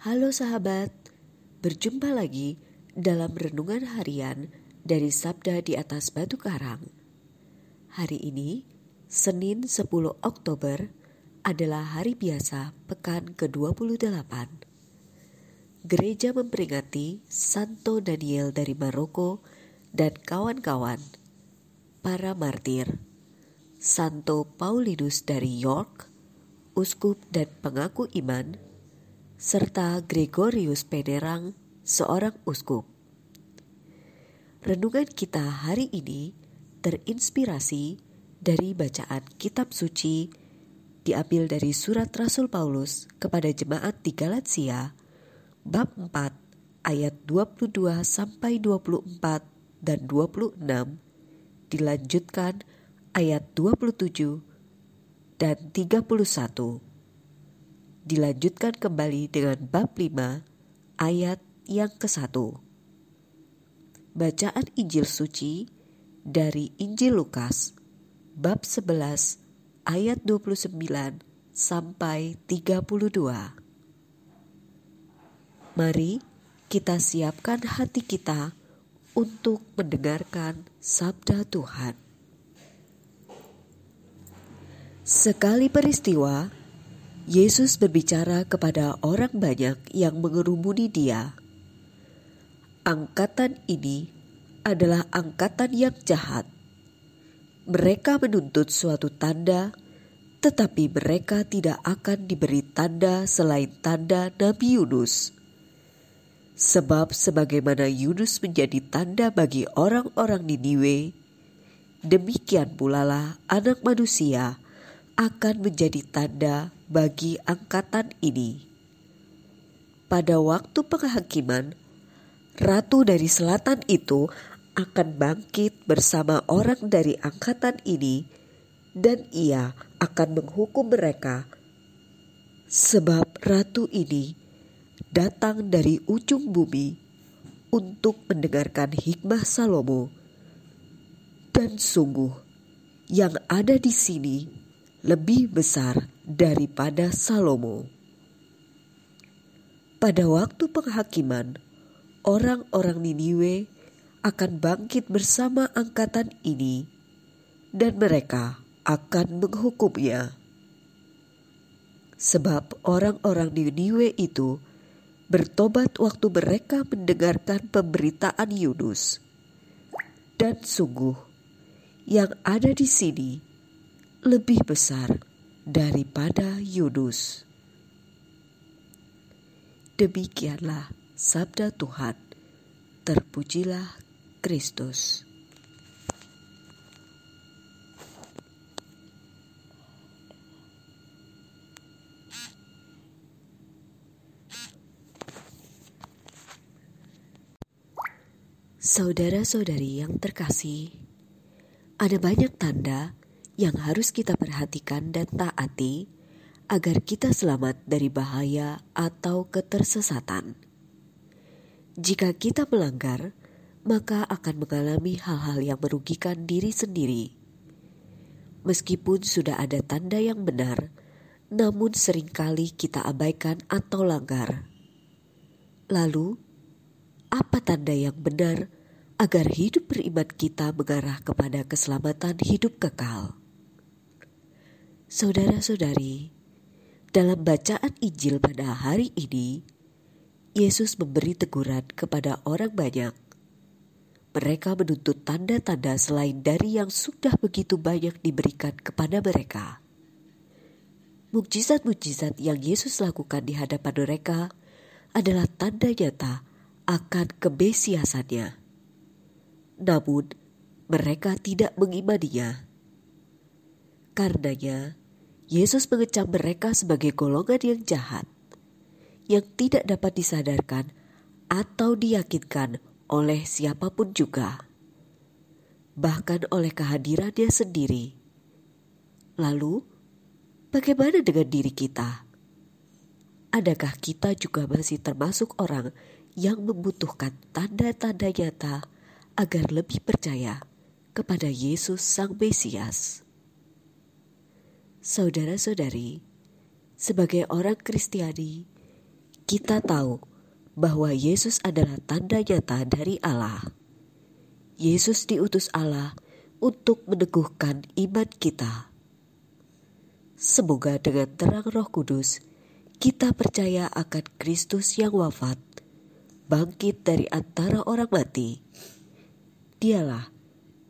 Halo sahabat, berjumpa lagi dalam renungan harian dari Sabda di atas Batu Karang. Hari ini, Senin 10 Oktober, adalah hari biasa pekan ke-28. Gereja memperingati Santo Daniel dari Maroko dan kawan-kawan, para martir, Santo Paulinus dari York, uskup dan pengaku iman, serta Gregorius Pederang, seorang uskup. Renungan kita hari ini terinspirasi dari bacaan kitab suci diambil dari surat Rasul Paulus kepada jemaat di Galatia bab 4 ayat 22 sampai 24 dan 26 dilanjutkan ayat 27 dan 31 dilanjutkan kembali dengan bab 5 ayat yang ke-1. Bacaan Injil suci dari Injil Lukas bab 11 ayat 29 sampai 32. Mari kita siapkan hati kita untuk mendengarkan sabda Tuhan. Sekali peristiwa, Yesus berbicara kepada orang banyak yang mengerumuni dia. Angkatan ini adalah angkatan yang jahat. Mereka menuntut suatu tanda, tetapi mereka tidak akan diberi tanda selain tanda Nabi Yunus. Sebab sebagaimana Yunus menjadi tanda bagi orang-orang Niniwe, demikian pula lah anak manusia akan menjadi tanda bagi angkatan ini. Pada waktu penghakiman, ratu dari selatan itu akan bangkit bersama orang dari angkatan ini, dan ia akan menghukum mereka, sebab ratu ini datang dari ujung bumi untuk mendengarkan hikmah Salomo, dan sungguh yang ada di sini lebih besar daripada Salomo. Pada waktu penghakiman, orang-orang Niniwe akan bangkit bersama angkatan ini, dan mereka akan menghukumnya. Sebab orang-orang Niniwe itu bertobat waktu mereka mendengarkan pemberitaan Yunus. Dan sungguh, yang ada di sini lebih besar daripada Yunus. Demikianlah sabda Tuhan. Terpujilah Kristus. Saudara-saudari yang terkasih, ada banyak tanda yang harus kita perhatikan dan taati agar kita selamat dari bahaya atau ketersesatan. Jika kita melanggar, maka akan mengalami hal-hal yang merugikan diri sendiri. Meskipun sudah ada tanda yang benar, namun sering kali kita abaikan atau langgar. Lalu, apa tanda yang benar agar hidup beriman kita mengarah kepada keselamatan hidup kekal? Saudara-saudari, dalam bacaan Injil pada hari ini, Yesus memberi teguran kepada orang banyak. Mereka menuntut tanda-tanda selain dari yang sudah begitu banyak diberikan kepada mereka. Mukjizat-mukjizat yang Yesus lakukan di hadapan mereka adalah tanda nyata akan kebesiasannya. Namun, mereka tidak mengimaninya. Karenanya, Yesus mengecam mereka sebagai golongan yang jahat, yang tidak dapat disadarkan atau diyakinkan oleh siapa pun juga, bahkan oleh kehadirannya sendiri. Lalu, bagaimana dengan diri kita? Adakah kita juga masih termasuk orang yang membutuhkan tanda-tanda nyata agar lebih percaya kepada Yesus Sang Mesias? Saudara-saudari, sebagai orang Kristiani, kita tahu bahwa Yesus adalah tanda nyata dari Allah. Yesus diutus Allah untuk meneguhkan iman kita. Semoga dengan terang Roh Kudus kita percaya akan Kristus yang wafat, bangkit dari antara orang mati. Dialah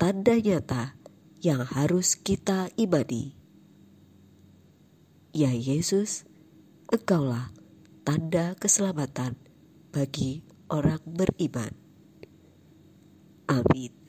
tanda nyata yang harus kita imani. Ya Yesus, Engkaulah tanda keselamatan bagi orang beriman. Amin.